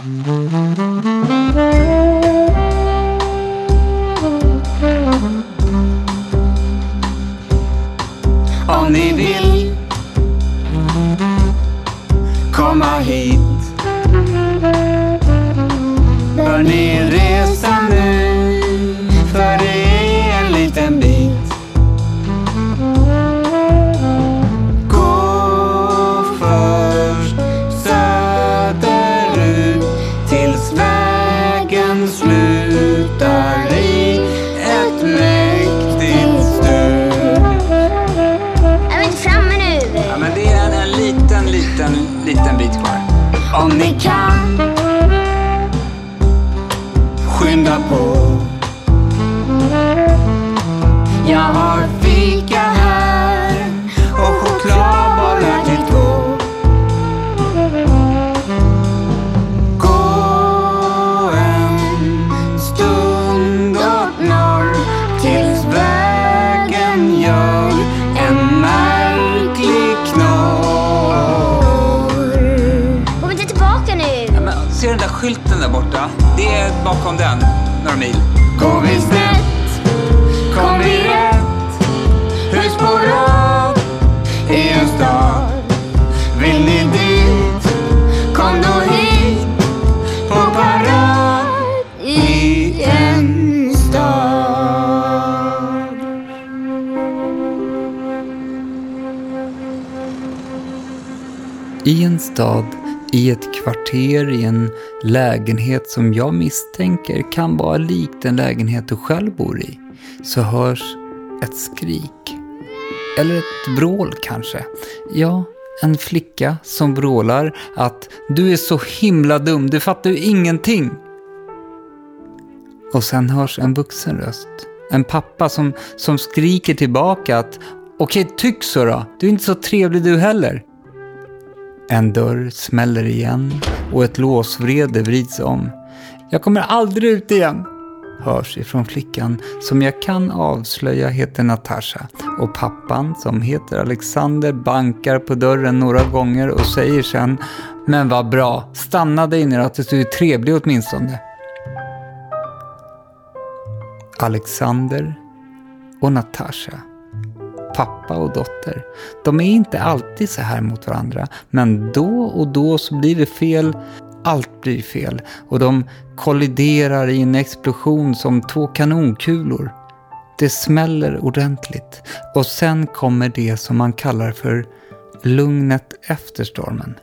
うん。Där borta? Det är bakom den, några mil. Går vi snett, kom vi rätt. Hus på rad i en stad. Vill ni dit, kom då hit. På parad i en stad. I en stad, i ett kvarter, i en lägenhet som jag misstänker kan vara lik den lägenhet du själv bor i, så hörs ett skrik. Eller ett vrål kanske. Ja, en flicka som vrålar att du är så himla dum, du fattar ju ingenting. Och sen hörs en vuxen röst. En pappa som, som skriker tillbaka att okej, tyck så då, du är inte så trevlig du heller. En dörr smäller igen och ett låsvrede vrids om. Jag kommer aldrig ut igen, hörs ifrån flickan som jag kan avslöja heter Natasha. Och pappan som heter Alexander bankar på dörren några gånger och säger sen Men vad bra, stanna dig ner att du är trevlig åtminstone. Alexander och Natasha pappa och dotter. De är inte alltid så här mot varandra, men då och då så blir det fel. Allt blir fel och de kolliderar i en explosion som två kanonkulor. Det smäller ordentligt och sen kommer det som man kallar för lugnet efter stormen.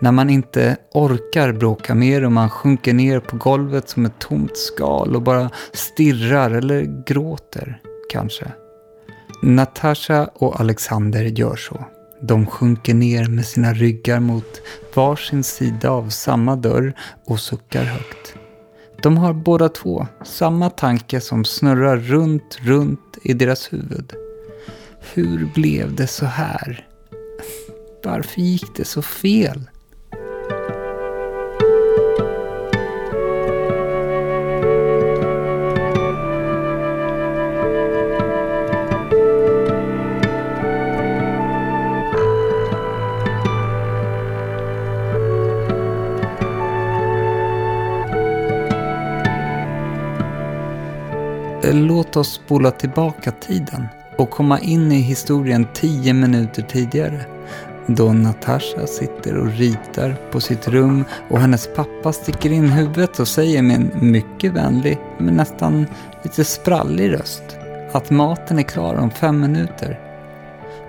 När man inte orkar bråka mer och man sjunker ner på golvet som ett tomt skal och bara stirrar eller gråter, kanske. Natasha och Alexander gör så. De sjunker ner med sina ryggar mot varsin sida av samma dörr och suckar högt. De har båda två samma tanke som snurrar runt, runt i deras huvud. Hur blev det så här? Varför gick det så fel? Eh, låt oss spola tillbaka tiden och komma in i historien tio minuter tidigare. Då Natasha sitter och ritar på sitt rum och hennes pappa sticker in huvudet och säger med en mycket vänlig, men nästan lite sprallig röst att maten är klar om fem minuter.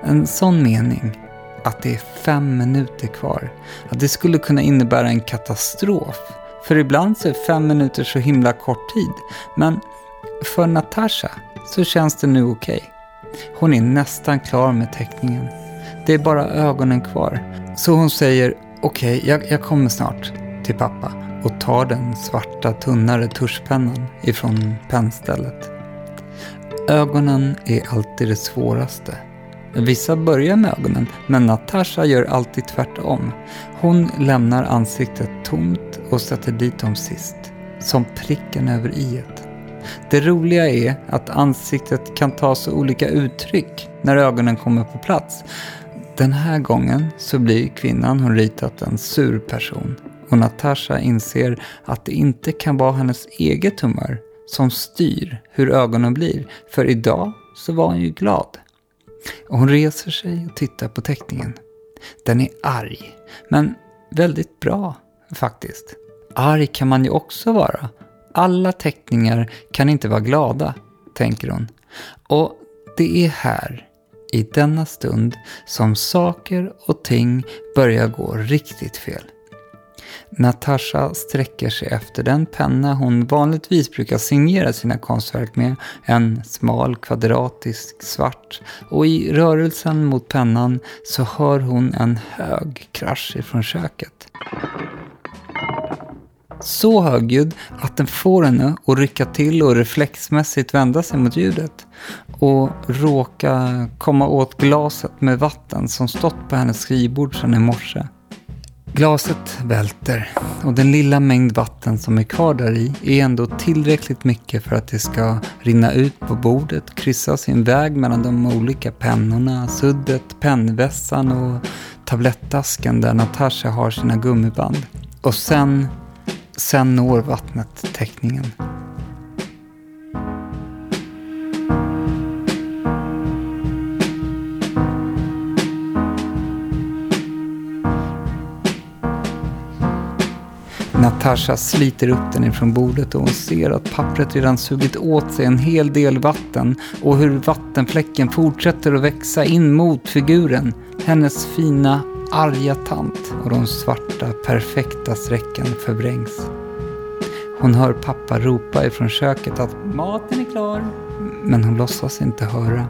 En sån mening, att det är fem minuter kvar, att det skulle kunna innebära en katastrof. För ibland så är fem minuter så himla kort tid. Men för Natasha så känns det nu okej. Hon är nästan klar med teckningen. Det är bara ögonen kvar. Så hon säger okej, jag, jag kommer snart till pappa och tar den svarta tunnare tuschpennan ifrån pennstället. Ögonen är alltid det svåraste. Vissa börjar med ögonen, men Natasha gör alltid tvärtom. Hon lämnar ansiktet tomt och sätter dit dem sist. Som pricken över iet. Det roliga är att ansiktet kan ta så olika uttryck när ögonen kommer på plats. Den här gången så blir kvinnan hon ritat en sur person Och Natasha inser att det inte kan vara hennes eget humör som styr hur ögonen blir. För idag så var hon ju glad. Och hon reser sig och tittar på teckningen. Den är arg, men väldigt bra faktiskt. Arg kan man ju också vara. Alla teckningar kan inte vara glada, tänker hon. Och det är här, i denna stund, som saker och ting börjar gå riktigt fel. Natasha sträcker sig efter den penna hon vanligtvis brukar signera sina konstverk med, en smal kvadratisk svart, och i rörelsen mot pennan så hör hon en hög krasch ifrån köket. Så högljudd att den får henne att rycka till och reflexmässigt vända sig mot ljudet och råka komma åt glaset med vatten som stått på hennes skrivbord sedan i morse. Glaset välter och den lilla mängd vatten som är kvar där i är ändå tillräckligt mycket för att det ska rinna ut på bordet, kryssa sin väg mellan de olika pennorna, suddet, pennvässan och tablettasken där Natasha har sina gummiband. Och sen, sen når vattnet täckningen. Natasha sliter upp den ifrån bordet och hon ser att pappret redan sugit åt sig en hel del vatten och hur vattenfläcken fortsätter att växa in mot figuren. Hennes fina, arga tant och de svarta, perfekta strecken förvrängs. Hon hör pappa ropa ifrån köket att maten är klar. Men hon låtsas inte höra.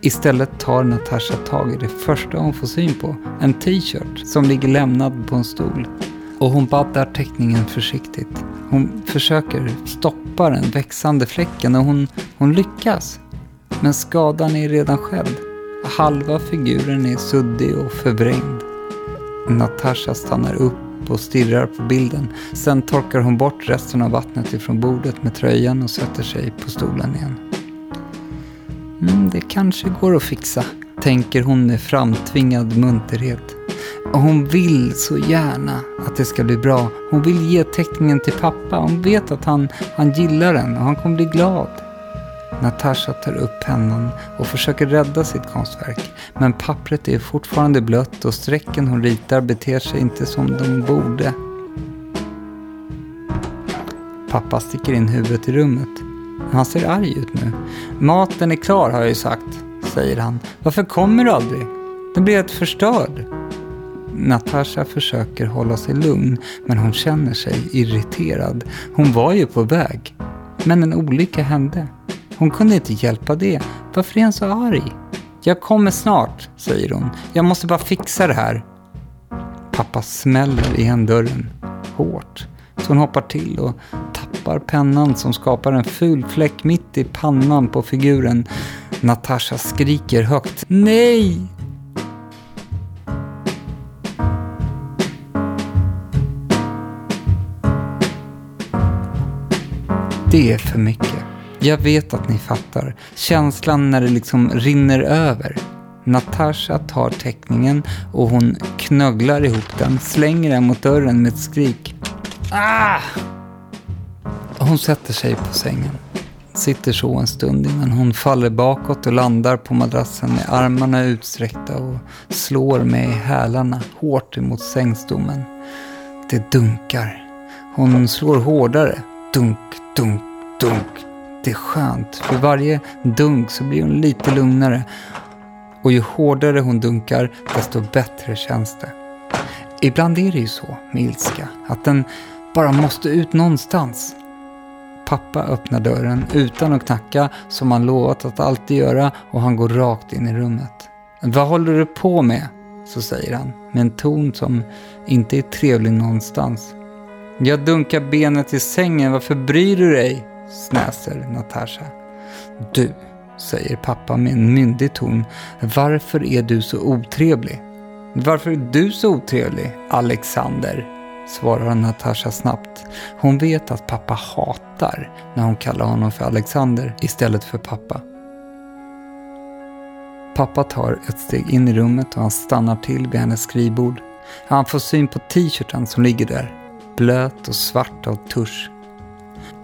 Istället tar Natasha tag i det första hon får syn på, en t-shirt som ligger lämnad på en stol. Och hon baddar teckningen försiktigt. Hon försöker stoppa den växande fläcken och hon, hon lyckas. Men skadan är redan skedd. Halva figuren är suddig och förvrängd. Natasha stannar upp och stirrar på bilden. Sen torkar hon bort resten av vattnet ifrån bordet med tröjan och sätter sig på stolen igen. Mm, det kanske går att fixa, tänker hon med framtvingad munterhet. Hon vill så gärna att det ska bli bra. Hon vill ge teckningen till pappa. Hon vet att han, han gillar den och han kommer bli glad. Natasha tar upp pennan och försöker rädda sitt konstverk. Men pappret är fortfarande blött och strecken hon ritar beter sig inte som de borde. Pappa sticker in huvudet i rummet. Han ser arg ut nu. Maten är klar har jag ju sagt, säger han. Varför kommer du aldrig? Den blir helt förstörd. Natasha försöker hålla sig lugn, men hon känner sig irriterad. Hon var ju på väg. Men en olycka hände. Hon kunde inte hjälpa det. Varför är han så arg? Jag kommer snart, säger hon. Jag måste bara fixa det här. Pappa smäller igen dörren. Hårt. Så hon hoppar till och tappar pennan som skapar en ful fläck mitt i pannan på figuren. Natasha skriker högt. Nej! Det är för mycket. Jag vet att ni fattar. Känslan när det liksom rinner över. Natasha tar teckningen och hon knögglar ihop den, slänger den mot dörren med ett skrik. Ah! Hon sätter sig på sängen. Sitter så en stund innan hon faller bakåt och landar på madrassen med armarna utsträckta och slår med hälarna hårt emot sängstommen. Det dunkar. Hon slår hårdare. Dunk, dunk, dunk. Det är skönt. För varje dunk så blir hon lite lugnare. Och ju hårdare hon dunkar, desto bättre känns det. Ibland är det ju så med ilska, att den bara måste ut någonstans. Pappa öppnar dörren utan att knacka, som han lovat att alltid göra, och han går rakt in i rummet. Vad håller du på med? Så säger han, med en ton som inte är trevlig någonstans. Jag dunkar benet i sängen, varför bryr du dig? Snäser Natasha. Du, säger pappa med en myndig ton, varför är du så otrevlig? Varför är du så otrevlig, Alexander? svarar Natasha snabbt. Hon vet att pappa hatar när hon kallar honom för Alexander istället för pappa. Pappa tar ett steg in i rummet och han stannar till vid hennes skrivbord. Han får syn på t-shirten som ligger där, blöt och svart av tusch.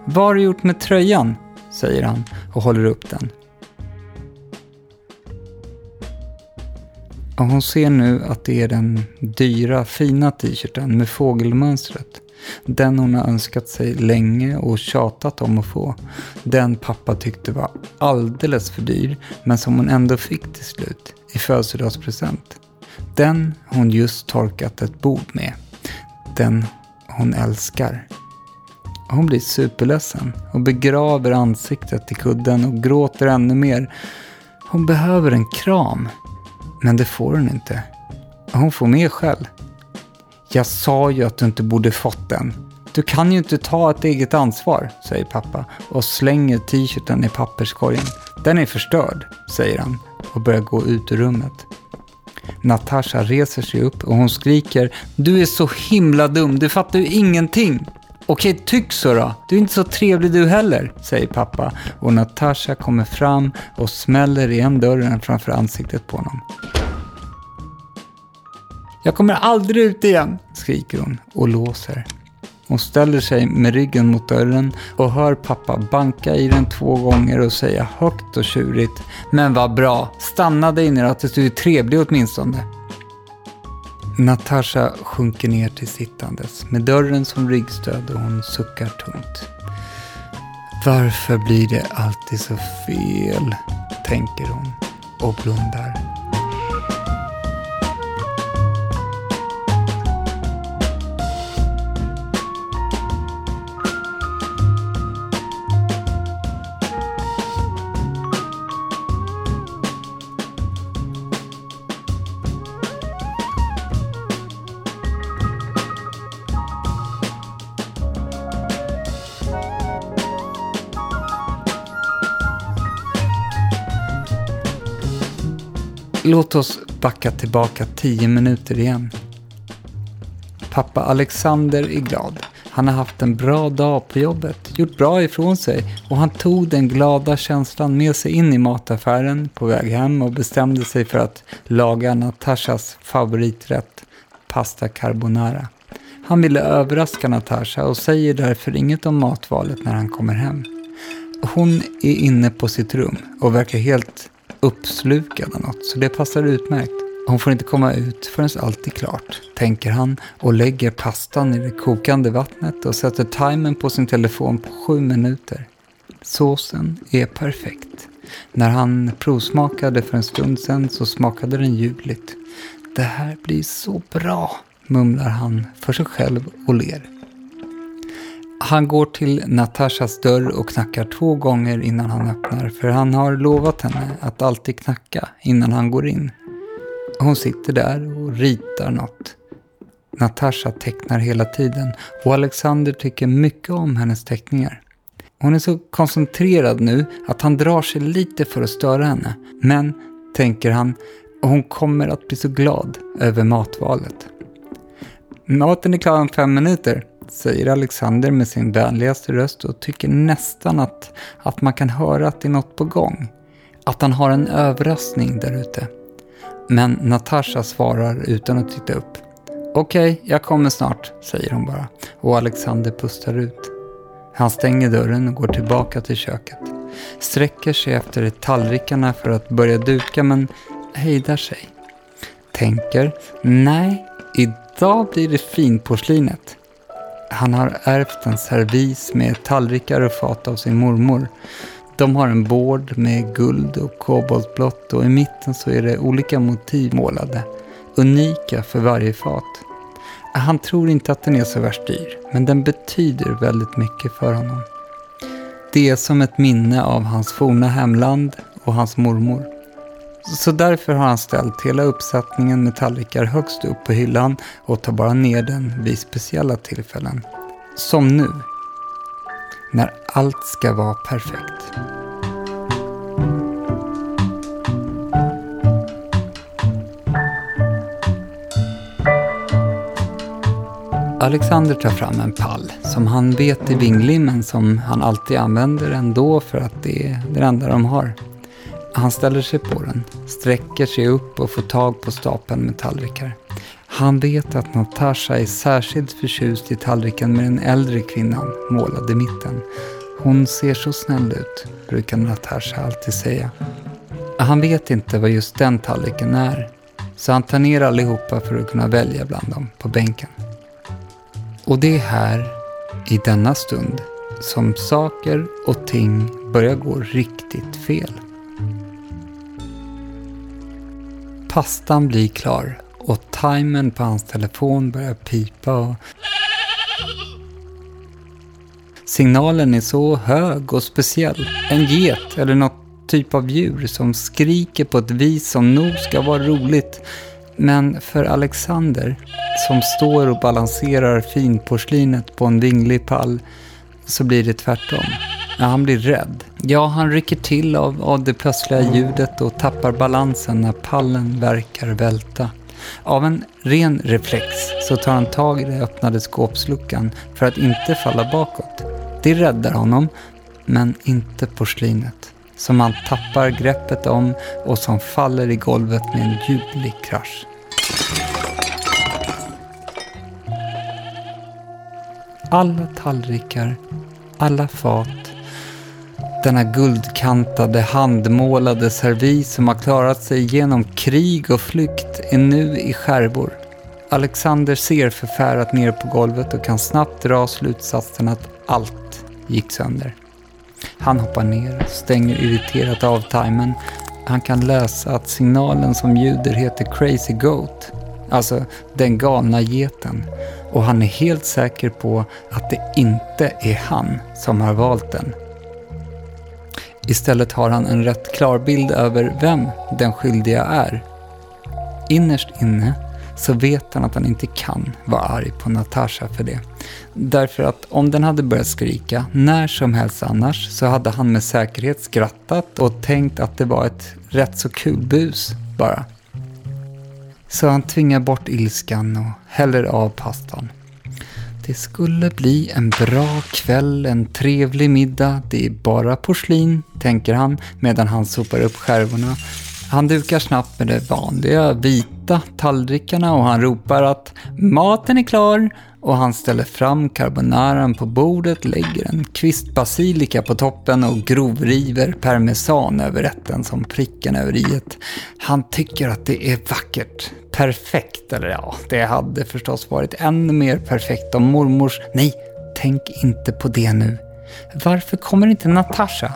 Vad har du gjort med tröjan? säger han och håller upp den. Och hon ser nu att det är den dyra, fina t-shirten med fågelmönstret. Den hon har önskat sig länge och tjatat om att få. Den pappa tyckte var alldeles för dyr, men som hon ändå fick till slut i födelsedagspresent. Den hon just torkat ett bord med. Den hon älskar. Hon blir superledsen och begraver ansiktet i kudden och gråter ännu mer. Hon behöver en kram. Men det får hon inte. Hon får mer skäll. Jag sa ju att du inte borde fått den. Du kan ju inte ta ett eget ansvar, säger pappa och slänger t-shirten i papperskorgen. Den är förstörd, säger han och börjar gå ut ur rummet. Natasha reser sig upp och hon skriker Du är så himla dum, du fattar ju ingenting. Okej, tyck så då. Du är inte så trevlig du heller, säger pappa och Natasha kommer fram och smäller igen dörren framför ansiktet på honom. Jag kommer aldrig ut igen, skriker hon och låser. Hon ställer sig med ryggen mot dörren och hör pappa banka i den två gånger och säga högt och tjurigt Men vad bra, stanna dig ner då tills du är trevlig åtminstone. Natasha sjunker ner till sittandes med dörren som ryggstöd och hon suckar tungt. Varför blir det alltid så fel? tänker hon och blundar. Låt oss backa tillbaka tio minuter igen. Pappa Alexander är glad. Han har haft en bra dag på jobbet, gjort bra ifrån sig och han tog den glada känslan med sig in i mataffären på väg hem och bestämde sig för att laga Natashas favoriträtt, pasta carbonara. Han ville överraska Natasha och säger därför inget om matvalet när han kommer hem. Hon är inne på sitt rum och verkar helt uppslukad av något, så det passar utmärkt. Hon får inte komma ut förrän allt är klart, tänker han och lägger pastan i det kokande vattnet och sätter timern på sin telefon på sju minuter. Såsen är perfekt. När han provsmakade för en stund sedan så smakade den ljuvligt. Det här blir så bra, mumlar han för sig själv och ler. Han går till Natashas dörr och knackar två gånger innan han öppnar för han har lovat henne att alltid knacka innan han går in. Hon sitter där och ritar något. Natasha tecknar hela tiden och Alexander tycker mycket om hennes teckningar. Hon är så koncentrerad nu att han drar sig lite för att störa henne. Men, tänker han, hon kommer att bli så glad över matvalet. Maten är klar om fem minuter, säger Alexander med sin vänligaste röst och tycker nästan att, att man kan höra att det är något på gång. Att han har en överraskning där ute. Men Natasha svarar utan att titta upp. Okej, okay, jag kommer snart, säger hon bara. Och Alexander pustar ut. Han stänger dörren och går tillbaka till köket. Sträcker sig efter tallrikarna för att börja duka men hejdar sig. Tänker, nej, idag blir det finporslinet. Han har ärvt en servis med tallrikar och fat av sin mormor. De har en bord med guld och koboltblått och i mitten så är det olika motiv målade. Unika för varje fat. Han tror inte att den är så värst dyr, men den betyder väldigt mycket för honom. Det är som ett minne av hans forna hemland och hans mormor. Så därför har han ställt hela uppsättningen med tallrikar högst upp på hyllan och tar bara ner den vid speciella tillfällen. Som nu. När allt ska vara perfekt. Alexander tar fram en pall som han vet är vinglig men som han alltid använder ändå för att det är det enda de har. Han ställer sig på den, sträcker sig upp och får tag på stapeln med tallrikar. Han vet att Natasha är särskilt förtjust i tallriken med den äldre kvinnan målad i mitten. Hon ser så snäll ut, brukar Natasha alltid säga. Han vet inte vad just den tallriken är, så han tar ner allihopa för att kunna välja bland dem på bänken. Och det är här, i denna stund, som saker och ting börjar gå riktigt fel. Pastan blir klar och timern på hans telefon börjar pipa och Signalen är så hög och speciell. En get eller något typ av djur som skriker på ett vis som nog ska vara roligt. Men för Alexander, som står och balanserar finporslinet på en vinglig pall, så blir det tvärtom. Ja, han blir rädd. Ja, han rycker till av, av det plötsliga ljudet och tappar balansen när pallen verkar välta. Av en ren reflex så tar han tag i den öppnade skåpsluckan för att inte falla bakåt. Det räddar honom, men inte porslinet. Som han tappar greppet om och som faller i golvet med en ljudlig krasch. Alla tallrikar, alla fat, denna guldkantade, handmålade servis som har klarat sig genom krig och flykt är nu i skärvor. Alexander ser förfärat ner på golvet och kan snabbt dra slutsatsen att allt gick sönder. Han hoppar ner, stänger irriterat av timern. Han kan läsa att signalen som ljuder heter Crazy Goat, alltså den galna geten. Och han är helt säker på att det inte är han som har valt den. Istället har han en rätt klar bild över vem den skyldiga är. Innerst inne så vet han att han inte kan vara arg på Natasha för det. Därför att om den hade börjat skrika när som helst annars så hade han med säkerhet skrattat och tänkt att det var ett rätt så kul bus bara. Så han tvingar bort ilskan och häller av pastan. Det skulle bli en bra kväll, en trevlig middag. Det är bara porslin, tänker han medan han sopar upp skärvorna. Han dukar snabbt med de vanliga vita tallrikarna och han ropar att maten är klar och han ställer fram carbonaran på bordet, lägger en kvist basilika på toppen och grovriver parmesan över rätten som pricken över iet. Han tycker att det är vackert. Perfekt, eller ja, det hade förstås varit ännu mer perfekt om mormors... Nej, tänk inte på det nu. Varför kommer inte Natasha?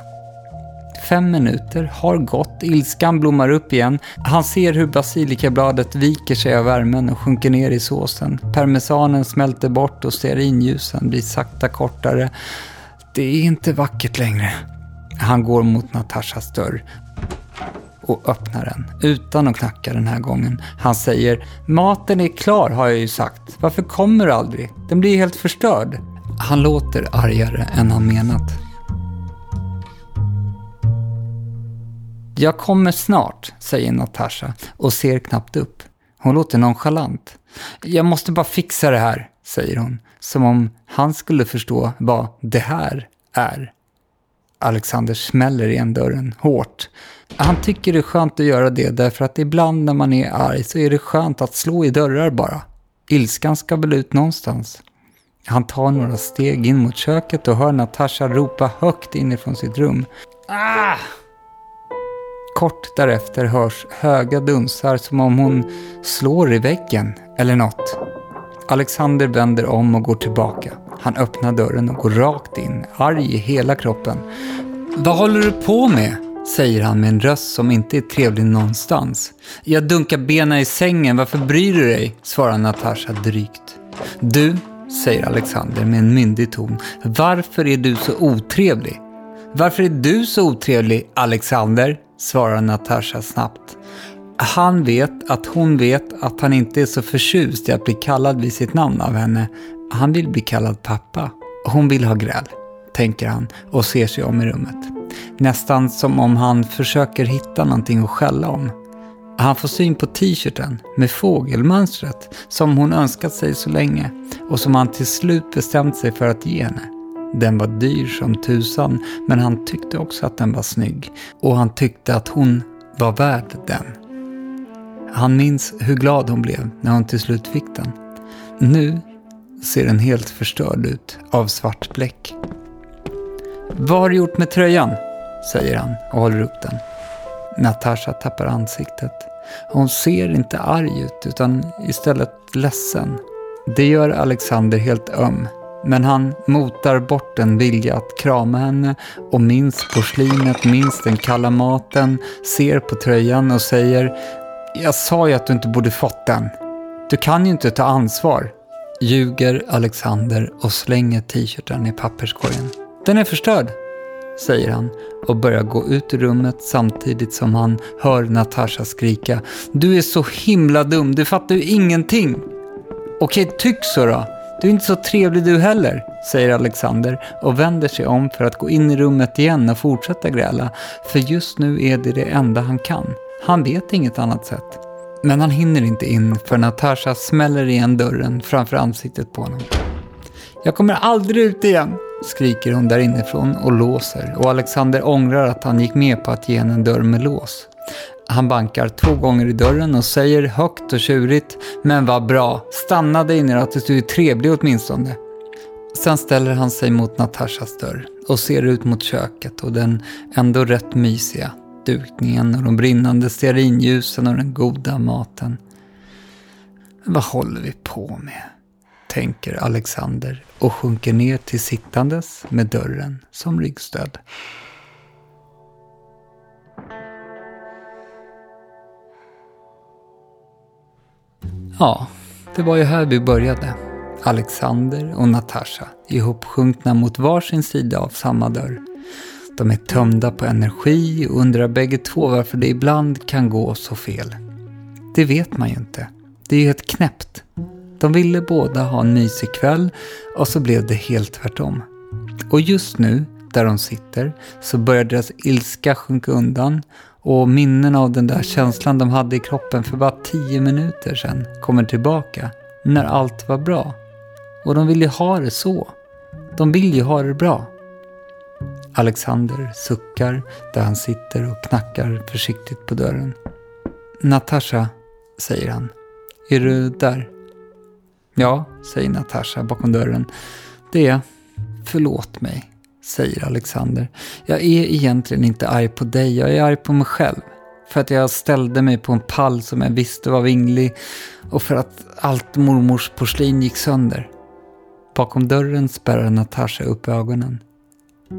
Fem minuter har gått, ilskan blommar upp igen. Han ser hur basilikabladet viker sig av värmen och sjunker ner i såsen. Parmesanen smälter bort och stearinljusen blir sakta kortare. Det är inte vackert längre. Han går mot Natashas dörr och öppnar den, utan att knacka den här gången. Han säger “Maten är klar har jag ju sagt. Varför kommer du aldrig? Den blir helt förstörd.” Han låter argare än han menat. Jag kommer snart, säger Natasha och ser knappt upp. Hon låter nonchalant. Jag måste bara fixa det här, säger hon. Som om han skulle förstå vad det här är. Alexander smäller igen dörren hårt. Han tycker det är skönt att göra det därför att ibland när man är arg så är det skönt att slå i dörrar bara. Ilskan ska väl ut någonstans. Han tar några steg in mot köket och hör Natasha ropa högt inifrån sitt rum. Ah! Kort därefter hörs höga dunsar som om hon slår i väggen eller något. Alexander vänder om och går tillbaka. Han öppnar dörren och går rakt in, arg i hela kroppen. Vad håller du på med? säger han med en röst som inte är trevlig någonstans. Jag dunkar benen i sängen, varför bryr du dig? svarar Natasha drygt. Du, säger Alexander med en myndig ton, varför är du så otrevlig? Varför är du så otrevlig, Alexander? Svarar Natasha snabbt. Han vet att hon vet att han inte är så förtjust i att bli kallad vid sitt namn av henne. Han vill bli kallad pappa. Hon vill ha gräl, tänker han och ser sig om i rummet. Nästan som om han försöker hitta någonting att skälla om. Han får syn på t-shirten med fågelmönstret som hon önskat sig så länge och som han till slut bestämt sig för att ge henne. Den var dyr som tusan, men han tyckte också att den var snygg. Och han tyckte att hon var värd den. Han minns hur glad hon blev när hon till slut fick den. Nu ser den helt förstörd ut av svart bläck. Vad har du gjort med tröjan? säger han och håller upp den. Natasha tappar ansiktet. Hon ser inte arg ut utan istället ledsen. Det gör Alexander helt öm. Men han motar bort en vilja att krama henne och minns porslinet, minns den kalla maten, ser på tröjan och säger Jag sa ju att du inte borde fått den. Du kan ju inte ta ansvar. Ljuger Alexander och slänger t-shirten i papperskorgen. Den är förstörd, säger han och börjar gå ut ur rummet samtidigt som han hör Natasha skrika Du är så himla dum, du fattar ju ingenting. Okej, tyck så då. Du är inte så trevlig du heller, säger Alexander och vänder sig om för att gå in i rummet igen och fortsätta gräla. För just nu är det det enda han kan. Han vet inget annat sätt. Men han hinner inte in för Natasha smäller igen dörren framför ansiktet på honom. Jag kommer aldrig ut igen, skriker hon där inifrån och låser och Alexander ångrar att han gick med på att ge henne en dörr med lås. Han bankar två gånger i dörren och säger högt och tjurigt “Men vad bra, stanna dig ner att du är trevlig åtminstone”. Sen ställer han sig mot Natashas dörr och ser ut mot köket och den ändå rätt mysiga dukningen och de brinnande stearinljusen och den goda maten. Vad håller vi på med? tänker Alexander och sjunker ner till sittandes med dörren som ryggstöd. Ja, det var ju här vi började. Alexander och Natasha ihopsjunkna mot varsin sida av samma dörr. De är tömda på energi och undrar bägge två varför det ibland kan gå så fel. Det vet man ju inte. Det är ju helt knäppt. De ville båda ha en mysig kväll och så blev det helt tvärtom. Och just nu, där de sitter, så börjar deras ilska sjunka undan och minnen av den där känslan de hade i kroppen för bara tio minuter sedan kommer tillbaka när allt var bra. Och de vill ju ha det så. De vill ju ha det bra. Alexander suckar där han sitter och knackar försiktigt på dörren. Natasha, säger han. Är du där? Ja, säger Natasha bakom dörren. Det är Förlåt mig, säger Alexander. Jag är egentligen inte arg på dig, jag är arg på mig själv. För att jag ställde mig på en pall som jag visste var vinglig och för att allt mormors porslin gick sönder. Bakom dörren spärrar Natasha upp ögonen.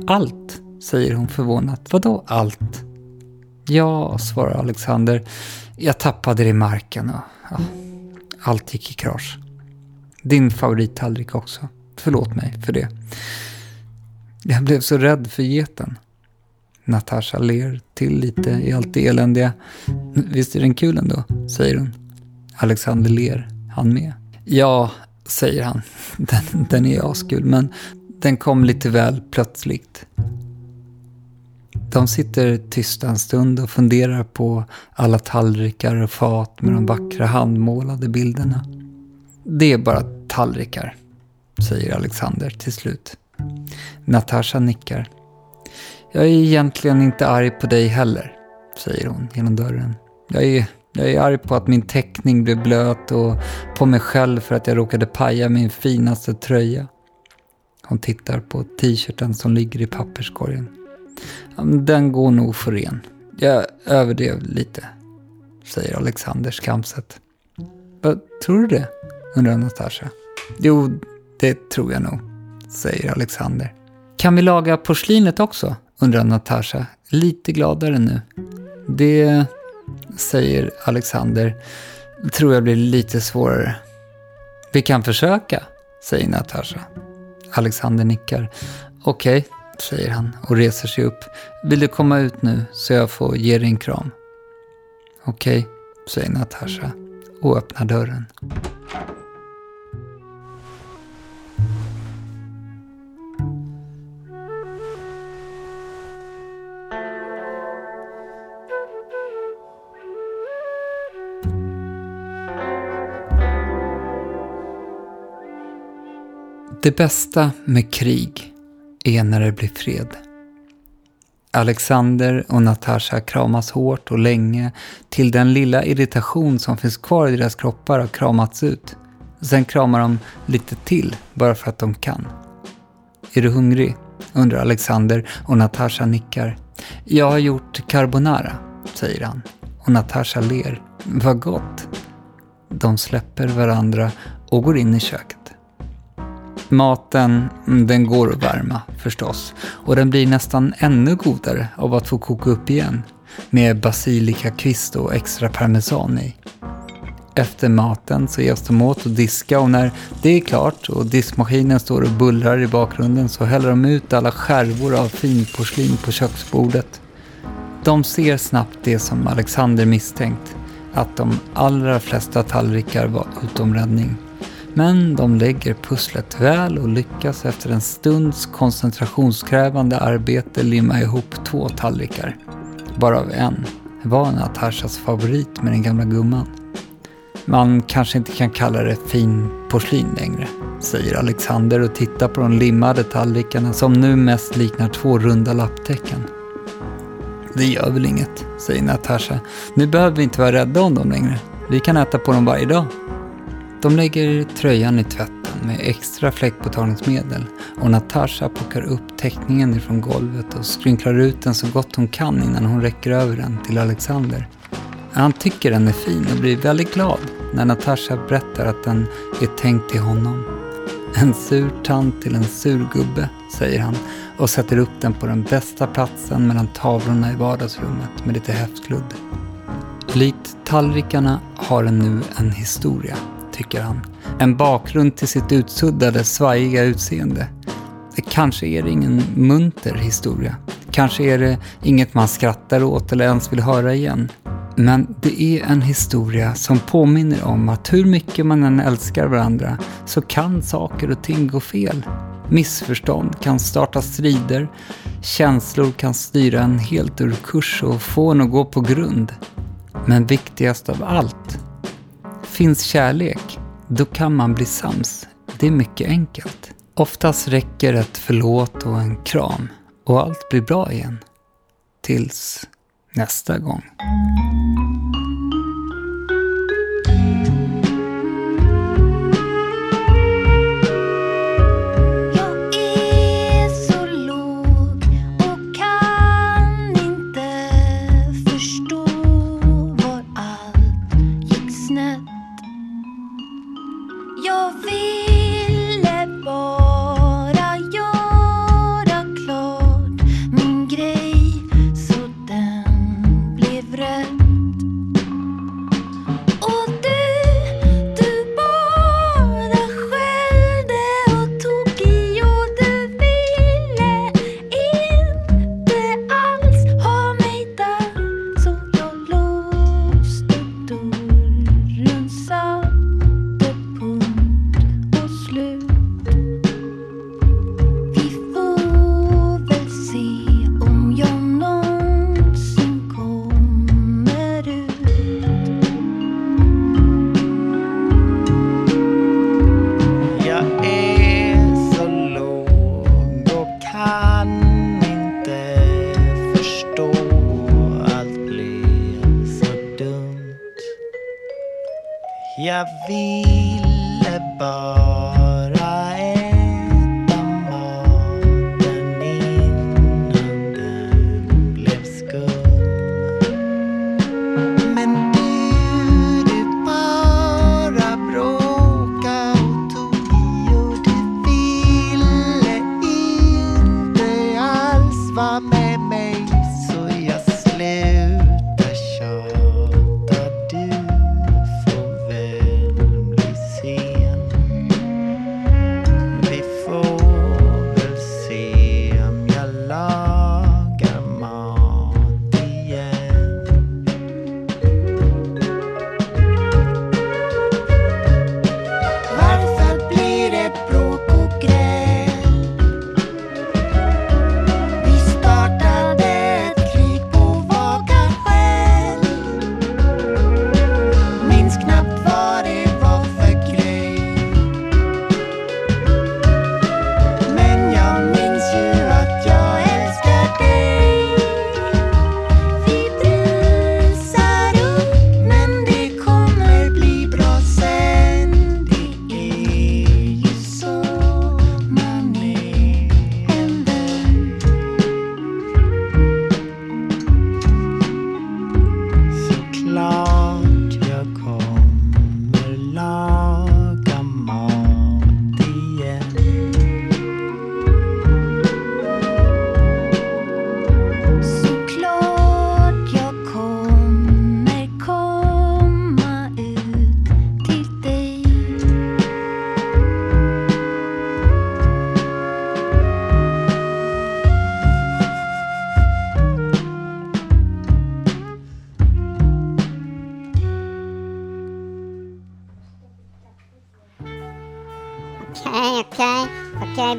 Allt, säger hon förvånat. Vadå allt? Ja, svarar Alexander. Jag tappade det i marken och ja, allt gick i krasch. Din favorittallrik också. Förlåt mig för det. Jag blev så rädd för geten. Natasha ler till lite i allt det eländiga. Visst är den kul ändå, säger hon. Alexander ler, han med. Ja, säger han. Den, den är askul, men den kom lite väl plötsligt. De sitter tysta en stund och funderar på alla tallrikar och fat med de vackra handmålade bilderna. Det är bara tallrikar, säger Alexander till slut. Natasha nickar. Jag är egentligen inte arg på dig heller, säger hon genom dörren. Jag är, jag är arg på att min teckning blev blöt och på mig själv för att jag råkade paja min finaste tröja. Hon tittar på t-shirten som ligger i papperskorgen. Den går nog för ren. Jag överdrev lite, säger Alexander skamset. Vad tror du det? undrar Natasha. Jo, det tror jag nog, säger Alexander. Kan vi laga porslinet också? undrar Natasha, lite gladare nu. Det, säger Alexander, tror jag blir lite svårare. Vi kan försöka, säger Natasha. Alexander nickar. Okej, okay, säger han och reser sig upp. Vill du komma ut nu så jag får ge dig en kram? Okej, okay, säger Natasha och öppnar dörren. Det bästa med krig är när det blir fred. Alexander och Natasha kramas hårt och länge till den lilla irritation som finns kvar i deras kroppar har kramats ut. Sen kramar de lite till, bara för att de kan. Är du hungrig? undrar Alexander och Natasha nickar. Jag har gjort carbonara, säger han. Och Natasha ler. Vad gott. De släpper varandra och går in i köket. Maten, mm, den går att värma förstås. Och den blir nästan ännu godare av att få koka upp igen. Med basilikakvist och extra parmesan i. Efter maten så ges de åt att diska och när det är klart och diskmaskinen står och bullrar i bakgrunden så häller de ut alla skärvor av finporslin på köksbordet. De ser snabbt det som Alexander misstänkt, att de allra flesta tallrikar var utom räddning. Men de lägger pusslet väl och lyckas efter en stunds koncentrationskrävande arbete limma ihop två tallrikar. Varav en var Natashas favorit med den gamla gumman. Man kanske inte kan kalla det fin porslin längre, säger Alexander och tittar på de limmade tallrikarna som nu mest liknar två runda lapptäcken. Det gör väl inget, säger Natasha. Nu behöver vi inte vara rädda om dem längre. Vi kan äta på dem varje dag. De lägger tröjan i tvätten med extra fläckborttagningsmedel och Natasha plockar upp teckningen ifrån golvet och skrynklar ut den så gott hon kan innan hon räcker över den till Alexander. Han tycker den är fin och blir väldigt glad när Natasha berättar att den är tänkt till honom. En sur tant till en sur gubbe, säger han och sätter upp den på den bästa platsen mellan tavlorna i vardagsrummet med lite häftkludd. Likt tallrikarna har den nu en historia, tycker han. En bakgrund till sitt utsuddade, svajiga utseende. Det kanske är ingen munter historia. Kanske är det inget man skrattar åt eller ens vill höra igen. Men det är en historia som påminner om att hur mycket man än älskar varandra så kan saker och ting gå fel. Missförstånd kan starta strider, känslor kan styra en helt ur kurs och få en att gå på grund. Men viktigast av allt, finns kärlek, då kan man bli sams. Det är mycket enkelt. Oftast räcker ett förlåt och en kram och allt blir bra igen. Tills nästa gång. Jag ville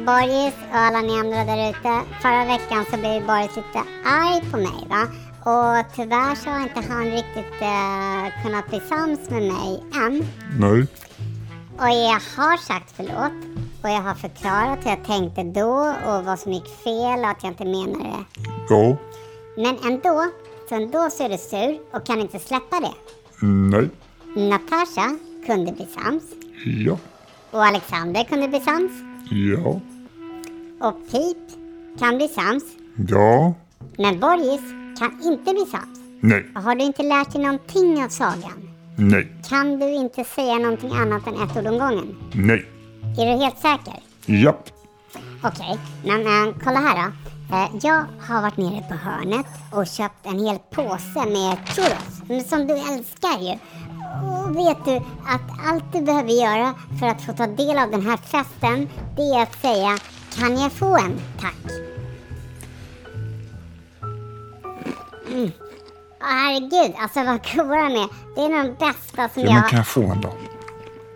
Borgis och alla ni andra där ute. Förra veckan så blev Borgis lite arg på mig va. Och tyvärr så har inte han riktigt eh, kunnat bli sams med mig än. Nej. Och jag har sagt förlåt. Och jag har förklarat hur jag tänkte då och vad som gick fel och att jag inte menade det. Ja. Men ändå, så ändå så är du sur och kan inte släppa det. Nej. Natasha kunde bli sams. Ja. Och Alexander kunde bli sams. Ja. Och Pip kan bli sams. Ja. Men Borgis kan inte bli sams. Nej. Har du inte lärt dig någonting av sagan? Nej. Kan du inte säga någonting annat än ett ord om gången? Nej. Är du helt säker? Ja. Okej, men, men kolla här då. Eh, jag har varit nere på hörnet och köpt en hel påse med churros, som du älskar ju. Och vet du att allt du behöver göra för att få ta del av den här festen, det är att säga Kan jag få en, tack? Mm. Åh, Herregud, alltså vad goda de är. Det är de bästa som ja men jag... kan jag få en då?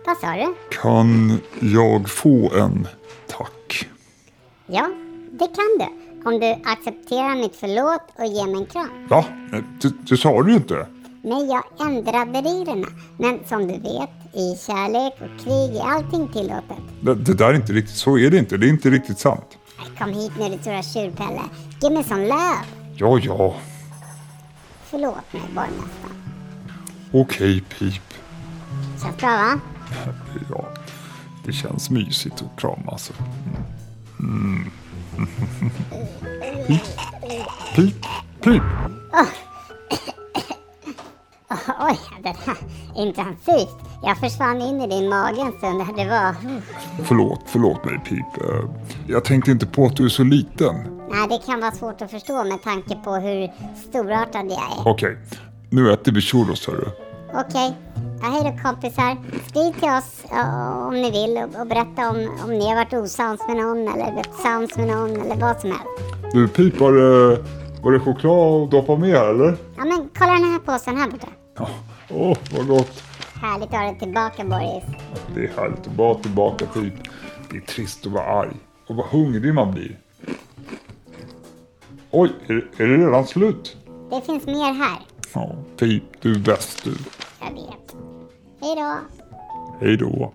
Vad sa du? Kan jag få en? Tack. Ja, det kan du. Om du accepterar mitt förlåt och ger mig en kram. Va? Det, det sa du ju inte. Nej, jag ändrade reglerna. Men som du vet, i kärlek och krig är allting tillåtet. Det, det där är inte riktigt, så är det inte. Det är inte riktigt sant. Kom hit nu din stora tjurpelle. Ge mig som löv. Ja, ja. Förlåt mig, borgmästaren. Okej, Pip. Känns bra va? Ja, det känns mysigt att kramas. Mm. Pip, pip, pip. Oj, det här intensivt. Jag försvann in i din mage en stund. Det var... Förlåt, förlåt mig Pip. Jag tänkte inte på att du är så liten. Nej, det kan vara svårt att förstå med tanke på hur storartad jag är. Okej, nu äter vi churros hörru. Okej. Ja, hej då kompisar. Skriv till oss om ni vill och, och berätta om, om ni har varit osams med någon eller blivit sams med någon eller vad som helst. Du Pip, var det, var det choklad att doppa med eller? Ja, kolla den här påsen här borta. Åh, vad gott. Härligt att ha dig tillbaka Boris. Det är härligt att vara tillbaka Pip. Det är trist att vara arg. Och vad hungrig man blir. Oj, är, är det redan slut? Det finns mer här. Ja, Pip, du är bäst du. Jag vet. Hej då. Hej då.